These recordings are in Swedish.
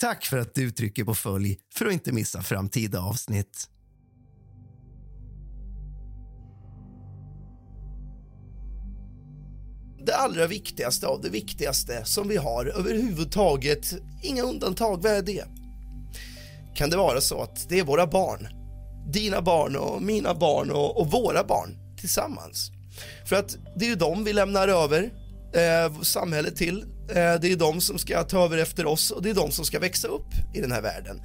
Tack för att du trycker på följ för att inte missa framtida avsnitt. Det allra viktigaste av det viktigaste som vi har överhuvudtaget, inga undantag, vad är det? Kan det vara så att det är våra barn? Dina barn och mina barn och, och våra barn tillsammans. För att det är ju dem vi lämnar över eh, samhället till. Eh, det är de som ska ta över efter oss och det är de som ska växa upp i den här världen.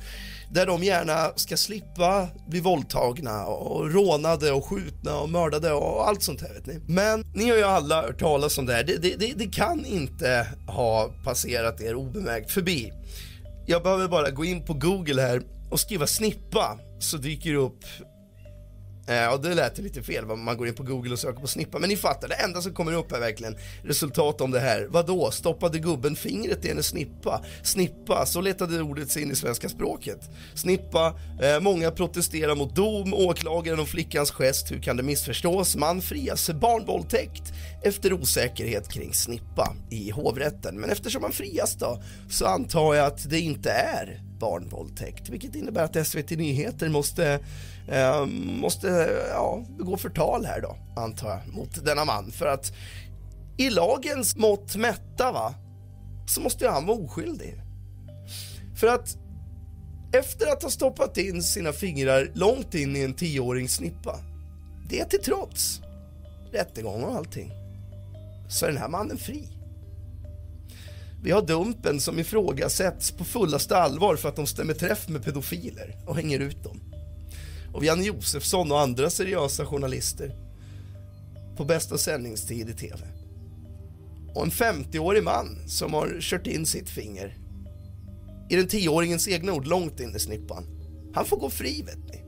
Där de gärna ska slippa bli våldtagna och rånade och skjutna och mördade och allt sånt här vet ni. Men ni har ju alla hört talas om det här. Det, det, det, det kan inte ha passerat er obemärkt förbi. Jag behöver bara gå in på Google här och skriva snippa så dyker det upp Ja, och det lät lite fel, man går in på Google och söker på snippa. Men ni fattar, det enda som kommer upp är verkligen resultat om det här. Vadå, stoppade gubben fingret i en snippa? Snippa, så letade ordet sig in i svenska språket. Snippa, eh, många protesterar mot dom, åklagaren och flickans gest, hur kan det missförstås? Man frias för barnvåldtäkt efter osäkerhet kring snippa i hovrätten. Men eftersom han frias då, så antar jag att det inte är barnvåldtäkt, vilket innebär att SVT Nyheter måste eh, måste ja, begå förtal här då, antar jag, mot denna man. För att i lagens mått mätta, va, så måste han vara oskyldig. För att efter att ha stoppat in sina fingrar långt in i en tioårings snippa, det till trots, rättegång och allting, så är den här mannen fri. Vi har Dumpen som ifrågasätts på fullaste allvar för att de stämmer träff med pedofiler och hänger ut dem. Och vi har Josefsson och andra seriösa journalister på bästa sändningstid i tv. Och en 50-årig man som har kört in sitt finger i den 10-åringens egna ord långt in i snippan. Han får gå fri vet ni.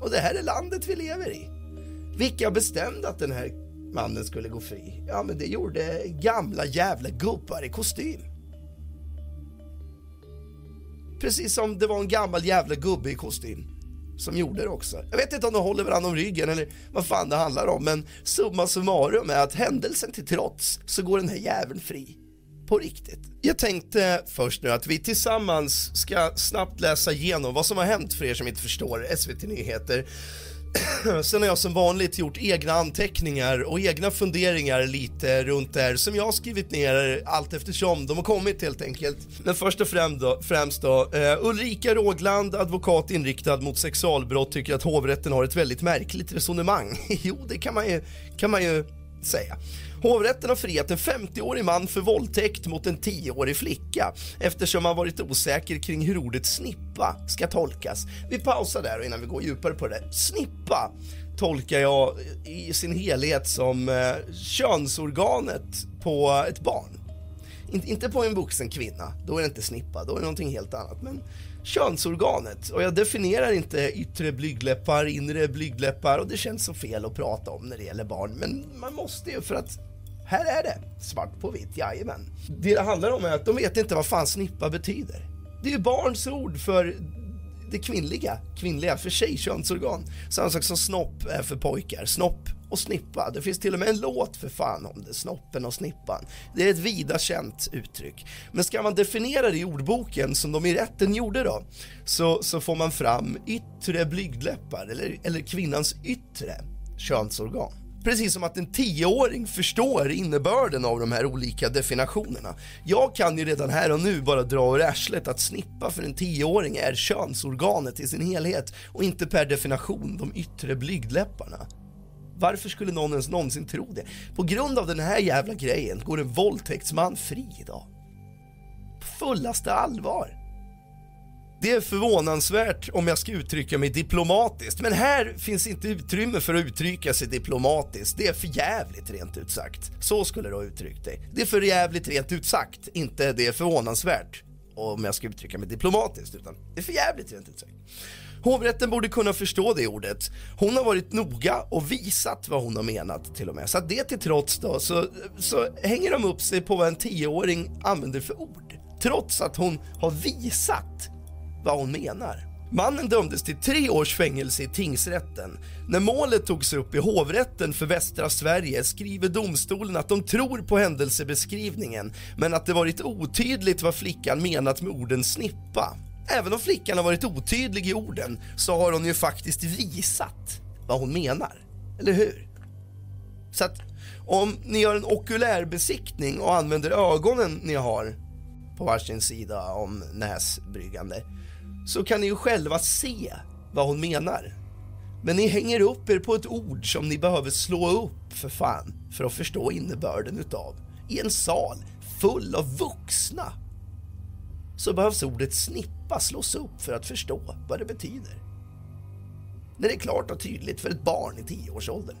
Och det här är landet vi lever i. Vilka bestämde att den här mannen skulle gå fri? Ja, men det gjorde gamla jävla gubbar i kostym. Precis som det var en gammal jävla gubbe i kostym som gjorde det också. Jag vet inte om de håller varandra om ryggen eller vad fan det handlar om, men summa summarum är att händelsen till trots så går den här jäveln fri. På riktigt. Jag tänkte först nu att vi tillsammans ska snabbt läsa igenom vad som har hänt för er som inte förstår SVT Nyheter Sen har jag som vanligt gjort egna anteckningar och egna funderingar lite runt det här som jag har skrivit ner allt eftersom de har kommit helt enkelt. Men först och främst då, främst då eh, Ulrika Rågland, advokat inriktad mot sexualbrott, tycker att hovrätten har ett väldigt märkligt resonemang. jo, det kan man ju, kan man ju säga. Hovrätten har friat en 50-årig man för våldtäkt mot en 10-årig flicka eftersom han varit osäker kring hur ordet snippa ska tolkas. Vi pausar där innan vi går djupare på det. Snippa, tolkar jag i sin helhet som eh, könsorganet på ett barn. In, inte på en vuxen kvinna, då är det inte snippa, då är det någonting helt annat. Men könsorganet, och jag definierar inte yttre blygdläppar, inre blygdläppar och det känns så fel att prata om när det gäller barn. Men man måste ju för att här är det, svart på vitt, jajamän. Det det handlar om är att de vet inte vad fan snippa betyder. Det är ju barns ord för det kvinnliga, kvinnliga för tjejkönsorgan. Samma sak som snopp är för pojkar. Snopp och snippa. Det finns till och med en låt för fan om det, snoppen och snippan. Det är ett vida känt uttryck. Men ska man definiera det i ordboken som de i rätten gjorde då, så, så får man fram yttre blygdläppar eller, eller kvinnans yttre könsorgan. Precis som att en tioåring förstår innebörden av de här olika definitionerna. Jag kan ju redan här och nu bara dra ur arslet att snippa för en tioåring är könsorganet i sin helhet och inte per definition de yttre blygdläpparna. Varför skulle någon ens någonsin tro det? På grund av den här jävla grejen går en våldtäktsman fri idag. På fullaste allvar. Det är förvånansvärt om jag ska uttrycka mig diplomatiskt, men här finns inte utrymme för att uttrycka sig diplomatiskt. Det är för jävligt rent ut sagt. Så skulle du ha uttryckt dig. Det är för jävligt rent ut sagt, inte det är förvånansvärt om jag ska uttrycka mig diplomatiskt, utan det är för jävligt rent ut sagt. Hovrätten borde kunna förstå det ordet. Hon har varit noga och visat vad hon har menat till och med. Så att det till trots då så, så hänger de upp sig på vad en tioåring använder för ord. Trots att hon har visat vad hon menar. Mannen dömdes till tre års fängelse i tingsrätten. När målet togs upp i hovrätten för västra Sverige skriver domstolen att de tror på händelsebeskrivningen men att det varit otydligt vad flickan menat med orden snippa. Även om flickan har varit otydlig i orden så har hon ju faktiskt visat vad hon menar. Eller hur? Så att om ni gör en okulärbesiktning och använder ögonen ni har på varsin sida om näsbryggande så kan ni ju själva se vad hon menar. Men ni hänger upp er på ett ord som ni behöver slå upp för fan för att förstå innebörden utav. I en sal full av vuxna så behövs ordet snippa slås upp för att förstå vad det betyder. När det är klart och tydligt för ett barn i tioårsåldern.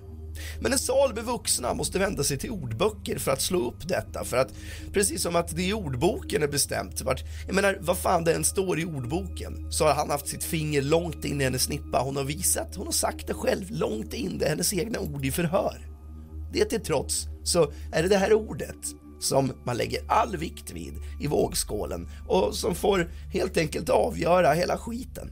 Men en sal med vuxna måste vända sig till ordböcker för att slå upp detta. För att precis som att det i ordboken är bestämt, vart, jag menar vad fan det än står i ordboken, så har han haft sitt finger långt in i hennes snippa. Hon har visat, hon har sagt det själv, långt in, det hennes egna ord i förhör. Det till trots så är det det här ordet som man lägger all vikt vid i vågskålen och som får helt enkelt avgöra hela skiten.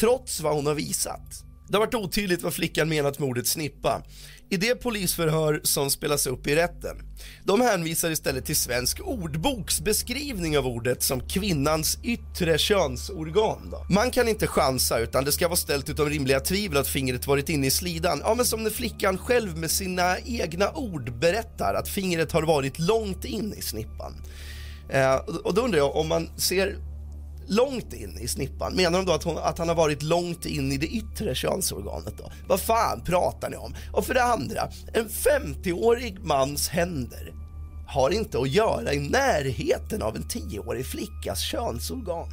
Trots vad hon har visat. Det har varit otydligt vad flickan menat med ordet snippa. I det polisförhör som spelas upp i rätten. De hänvisar istället till Svensk ordboks beskrivning av ordet som kvinnans yttre könsorgan. Då. Man kan inte chansa utan det ska vara ställt utom rimliga tvivel att fingret varit inne i slidan. Ja, men som när flickan själv med sina egna ord berättar att fingret har varit långt in i snippan. Eh, och då undrar jag om man ser långt in i snippan. Menar de då att, hon, att han har varit långt in i det yttre könsorganet då? Vad fan pratar ni om? Och för det andra, en 50-årig mans händer har inte att göra i närheten av en 10-årig flickas könsorgan.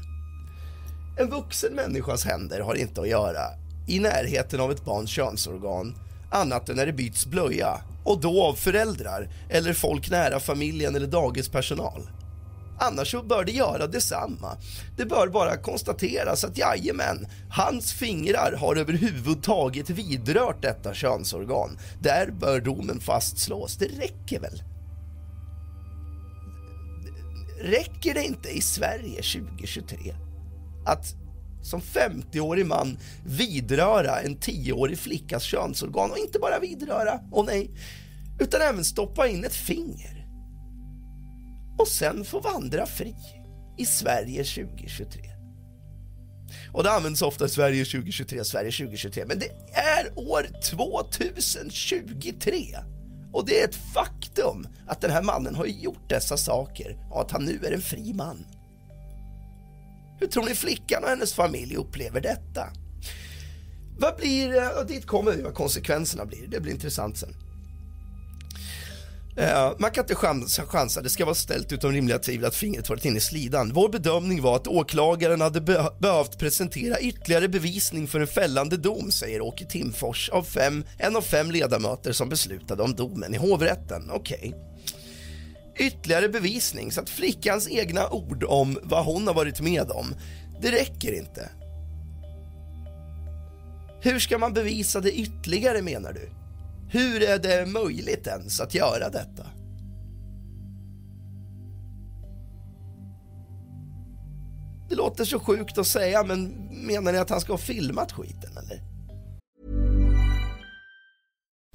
En vuxen människas händer har inte att göra i närheten av ett barns könsorgan annat än när det byts blöja och då av föräldrar eller folk nära familjen eller dagispersonal. Annars så bör det göra detsamma. Det bör bara konstateras att jajamän, hans fingrar har överhuvudtaget vidrört detta könsorgan. Där bör domen fastslås. Det räcker väl? Räcker det inte i Sverige 2023 att som 50-årig man vidröra en 10-årig flickas könsorgan och inte bara vidröra, och nej, utan även stoppa in ett finger och sen få vandra fri i Sverige 2023. Och det används ofta Sverige 2023, Sverige 2023, men det är år 2023. Och det är ett faktum att den här mannen har gjort dessa saker och att han nu är en fri man. Hur tror ni flickan och hennes familj upplever detta? Vad blir, eh, och dit kommer vi vad konsekvenserna blir, det blir intressant sen. Eh, man kan inte chansa, chansa, det ska vara ställt utom rimliga tvivel att fingret varit inne i slidan. Vår bedömning var att åklagaren hade be behövt presentera ytterligare bevisning för en fällande dom, säger Åke Timfors, av fem, en av fem ledamöter som beslutade om domen i hovrätten. Okej. Okay. Ytterligare bevisning, så att flickans egna ord om vad hon har varit med om, det räcker inte. Hur ska man bevisa det ytterligare menar du? Hur är det möjligt ens att göra detta? Det låter så sjukt att säga, men menar ni att han ska ha filmat skiten eller?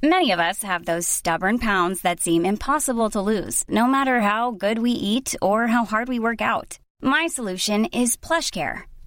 Many of us have those stubborn pounds that seem impossible to lose, no matter how good we eat or how hard we work out. My solution is PlushCare.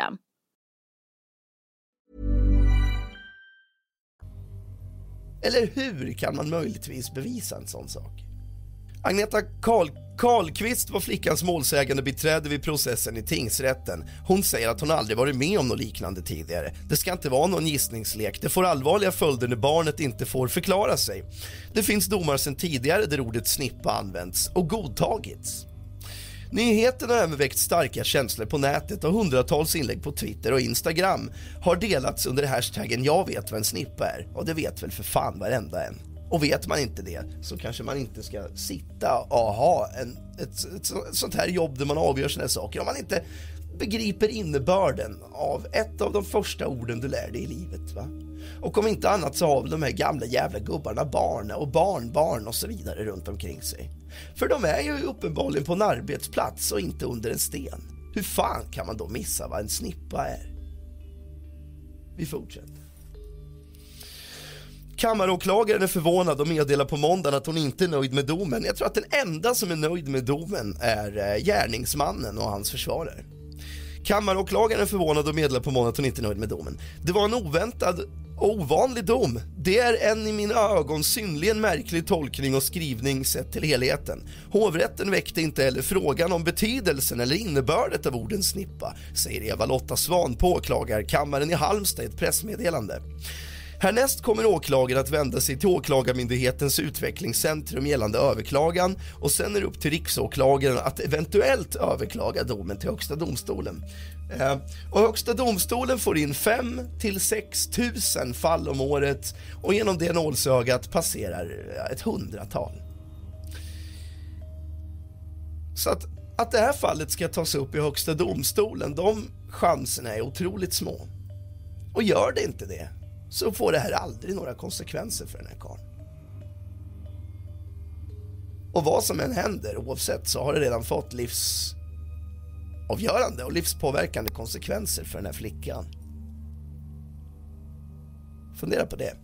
System. Eller hur kan man möjligtvis bevisa en sån sak? Agneta Karl Karlqvist var flickans målsägande biträde vid processen i tingsrätten. Hon säger att hon aldrig varit med om något liknande tidigare. Det ska inte vara någon gissningslek. Det får allvarliga följder när barnet inte får förklara sig. Det finns domar sedan tidigare där ordet snippa använts och godtagits. Nyheten har även väckt starka känslor på nätet och hundratals inlägg på Twitter och Instagram har delats under hashtaggen jag vet vad en snippa är och det vet väl för fan varenda en. Och vet man inte det så kanske man inte ska sitta och ha en, ett, ett, ett sånt här jobb där man avgör såna här saker. Om man inte begriper innebörden av ett av de första orden du lär dig i livet. Va? Och om inte annat så har väl de här gamla jävla gubbarna barn och barnbarn och så vidare runt omkring sig. För de är ju uppenbarligen på en arbetsplats och inte under en sten. Hur fan kan man då missa vad en snippa är? Vi fortsätter. Kammaråklagaren är förvånad och meddelar på måndagen att hon inte är nöjd med domen. Jag tror att den enda som är nöjd med domen är eh, gärningsmannen och hans försvarare. Kammaråklagaren är förvånad och meddelar på måndag att hon inte är nöjd med domen. Det var en oväntad ovanlig dom. Det är en i mina ögon synnerligen märklig tolkning och skrivning sett till helheten. Hovrätten väckte inte heller frågan om betydelsen eller innebördet av orden snippa, säger Eva-Lotta Svan på åklagarkammaren i Halmstad i ett pressmeddelande. Härnäst kommer åklagaren att vända sig till Åklagarmyndighetens utvecklingscentrum gällande överklagan och sen är det upp till riksåklagaren att eventuellt överklaga domen till Högsta domstolen. Eh, och Högsta domstolen får in 5 till 6 000 fall om året och genom det nålsögat passerar ett hundratal. Så att, att det här fallet ska tas upp i Högsta domstolen, de chanserna är otroligt små. Och gör det inte det, så får det här aldrig några konsekvenser för den här karln. Och vad som än händer oavsett så har det redan fått livsavgörande och livspåverkande konsekvenser för den här flickan. Fundera på det.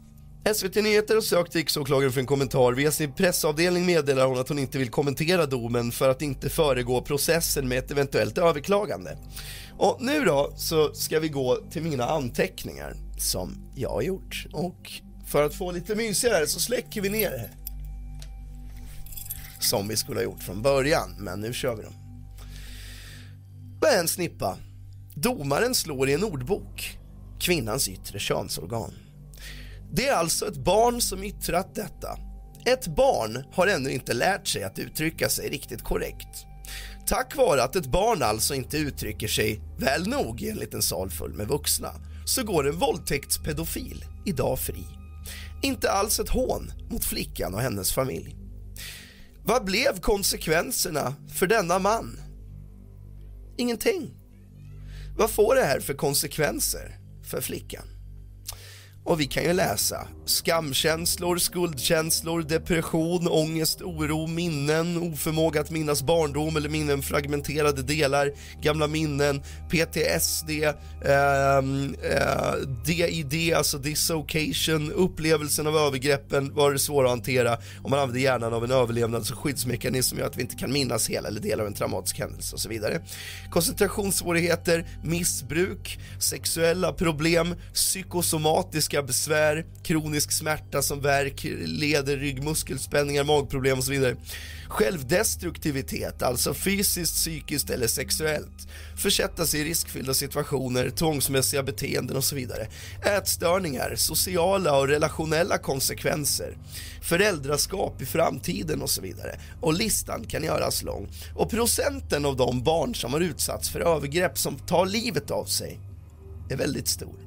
SVT Nyheter har sökt riksåklagaren för en kommentar. Via sin pressavdelning meddelar hon att hon inte vill kommentera domen för att inte föregå processen med ett eventuellt överklagande. Och nu då så ska vi gå till mina anteckningar som jag har gjort. Och för att få lite mysigare så släcker vi ner det. Som vi skulle ha gjort från början, men nu kör vi dem. Vad en snippa? Domaren slår i en ordbok. kvinnans yttre könsorgan. Det är alltså ett barn som yttrat detta. Ett barn har ännu inte lärt sig att uttrycka sig riktigt korrekt. Tack vare att ett barn alltså inte uttrycker sig väl nog i en liten sal full med vuxna så går en våldtäktspedofil idag fri. Inte alls ett hån mot flickan och hennes familj. Vad blev konsekvenserna för denna man? Ingenting. Vad får det här för konsekvenser för flickan? Och vi kan ju läsa skamkänslor, skuldkänslor, depression, ångest, oro, minnen, oförmåga att minnas barndom eller minnen fragmenterade delar, gamla minnen, PTSD, ehm, eh, eh, DID, alltså dislocation, upplevelsen av övergreppen var det svåra att hantera och man använder hjärnan av en överlevnads och skyddsmekanism som gör att vi inte kan minnas hela eller delar av en traumatisk händelse och så vidare. Koncentrationssvårigheter, missbruk, sexuella problem, psykosomatiska besvär, kronisk smärta som värk, leder, ryggmuskelspänningar, magproblem och så vidare. Självdestruktivitet, alltså fysiskt, psykiskt eller sexuellt. Försätta sig i riskfyllda situationer, tvångsmässiga beteenden och så vidare. Ätstörningar, sociala och relationella konsekvenser. Föräldraskap i framtiden och så vidare. Och listan kan göras lång. Och procenten av de barn som har utsatts för övergrepp som tar livet av sig är väldigt stor.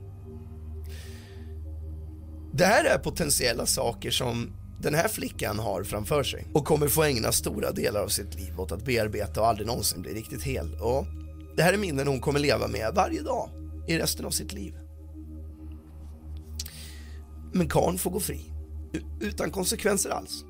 Det här är potentiella saker som den här flickan har framför sig och kommer få ägna stora delar av sitt liv åt att bearbeta och aldrig någonsin bli riktigt hel. Och det här är minnen hon kommer leva med varje dag i resten av sitt liv. Men karln får gå fri utan konsekvenser alls.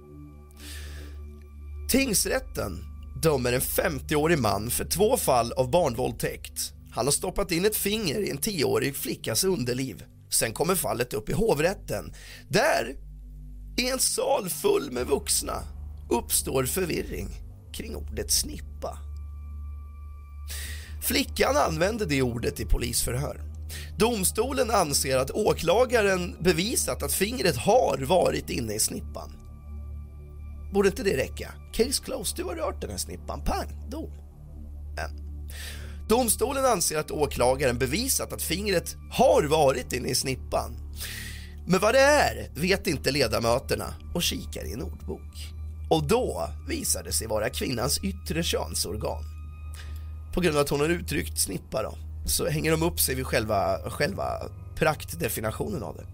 Tingsrätten dömer en 50-årig man för två fall av barnvåldtäkt. Han har stoppat in ett finger i en 10-årig flickas underliv Sen kommer fallet upp i hovrätten. Där, i en sal full med vuxna, uppstår förvirring kring ordet snippa. Flickan använde det ordet i polisförhör. Domstolen anser att åklagaren bevisat att fingret har varit inne i snippan. Borde inte det räcka? Case closed, du har rört den här snippan. Pang, dom. Men Domstolen anser att åklagaren bevisat att fingret har varit inne i snippan. Men vad det är vet inte ledamöterna och kikar i en ordbok. Och då visar det sig vara kvinnans yttre könsorgan. På grund av att hon har uttryckt snippa då, så hänger de upp sig vid själva, själva praktdefinitionen av det.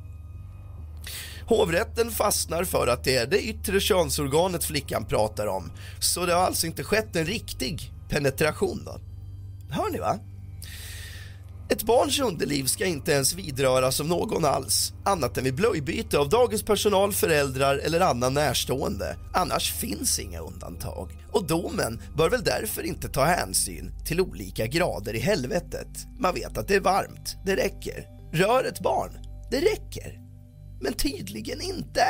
Hovrätten fastnar för att det är det yttre könsorganet flickan pratar om, så det har alltså inte skett en riktig penetration då. Hör ni va? Ett barns underliv ska inte ens vidröras av någon alls, annat än vid blöjbyte av dagens personal, föräldrar eller annan närstående. Annars finns inga undantag. Och domen bör väl därför inte ta hänsyn till olika grader i helvetet. Man vet att det är varmt, det räcker. Rör ett barn, det räcker. Men tydligen inte.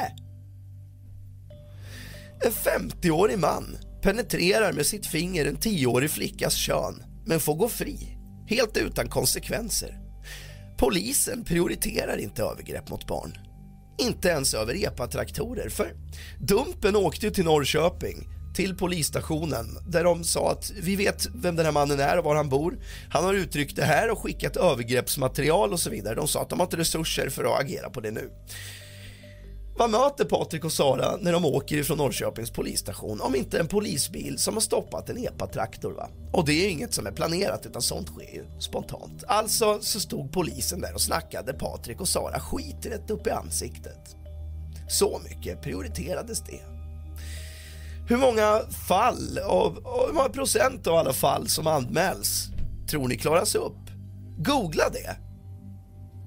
En 50-årig man penetrerar med sitt finger en 10-årig flickas kön men får gå fri, helt utan konsekvenser. Polisen prioriterar inte övergrepp mot barn. Inte ens över epatraktorer, för Dumpen åkte till Norrköping till polisstationen där de sa att vi vet vem den här mannen är och var han bor. Han har uttryckt det här och skickat övergreppsmaterial och så vidare. De sa att de har inte resurser för att agera på det nu. Vad möter Patrik och Sara när de åker ifrån Norrköpings polisstation om inte en polisbil som har stoppat en epatraktor va? Och det är ju inget som är planerat utan sånt sker ju spontant. Alltså så stod polisen där och snackade Patrik och Sara skit rätt upp i ansiktet. Så mycket prioriterades det. Hur många fall, av, hur många procent av alla fall som anmäls tror ni klaras upp? Googla det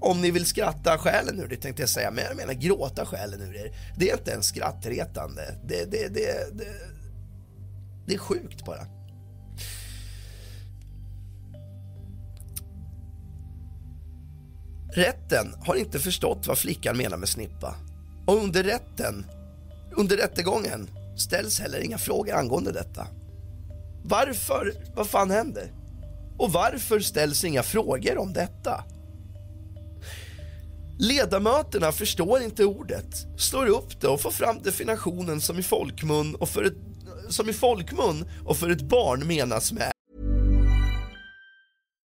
om ni vill skratta själen ur det tänkte jag säga, men jag menar gråta själen ur er. Det är inte ens skrattretande. Det, det, det, det, det är sjukt bara. Rätten har inte förstått vad flickan menar med snippa. Och under rätten, under rättegången ställs heller inga frågor angående detta. Varför? Vad fan händer? Och varför ställs inga frågor om detta? Ledamöterna förstår inte ordet, slår upp det och får fram definitionen som i folkmun och för ett, som i folkmun och för ett barn menas med.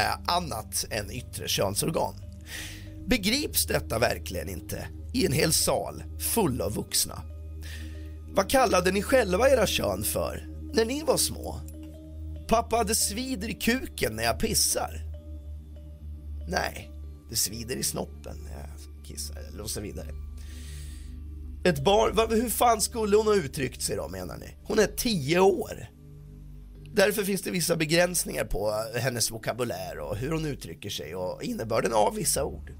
Eh, annat än yttre könsorgan. Begrips detta verkligen inte i en hel sal full av vuxna? Vad kallade ni själva era kön för när ni var små? Pappa, det svider i kuken när jag pissar. Nej, det svider i snoppen när jag kissar eller och så vidare. Ett barn, hur fan skulle hon ha uttryckt sig då menar ni? Hon är tio år. Därför finns det vissa begränsningar på hennes vokabulär och hur hon uttrycker sig och innebörden av vissa ord.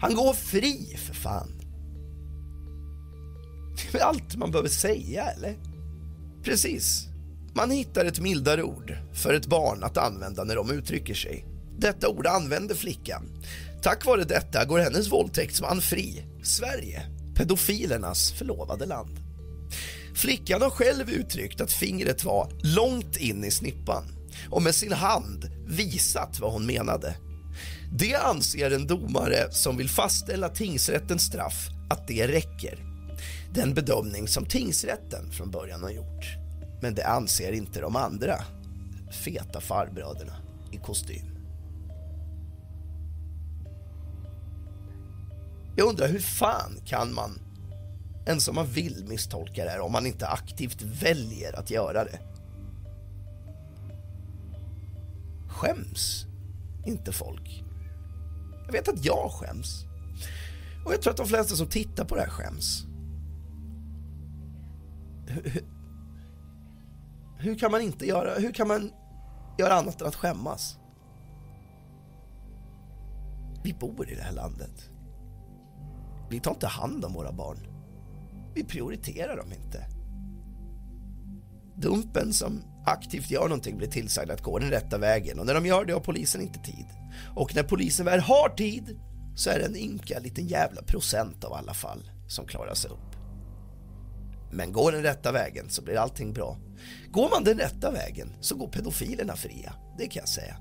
Han går fri för fan. Det är väl allt man behöver säga eller? Precis. Man hittar ett mildare ord för ett barn att använda när de uttrycker sig. Detta ord använder flickan. Tack vare detta går hennes våldtäktsman fri. Sverige, pedofilernas förlovade land. Flickan har själv uttryckt att fingret var långt in i snippan och med sin hand visat vad hon menade. Det anser en domare som vill fastställa tingsrättens straff att det räcker. Den bedömning som tingsrätten från början har gjort. Men det anser inte de andra feta farbröderna i kostym. Jag undrar hur fan kan man ens om man vill misstolka det här om man inte aktivt väljer att göra det. Skäms inte folk? Jag vet att jag skäms. Och jag tror att de flesta som tittar på det här skäms. Hur, hur, hur kan man inte göra, hur kan man göra annat än att skämmas? Vi bor i det här landet. Vi tar inte hand om våra barn. Vi prioriterar dem inte. Dumpen som aktivt gör någonting blir tillsagd att gå den rätta vägen och när de gör det har polisen inte tid. Och när polisen väl har tid så är det en ynka liten jävla procent av alla fall som klarar sig upp. Men går den rätta vägen så blir allting bra. Går man den rätta vägen så går pedofilerna fria, det kan jag säga.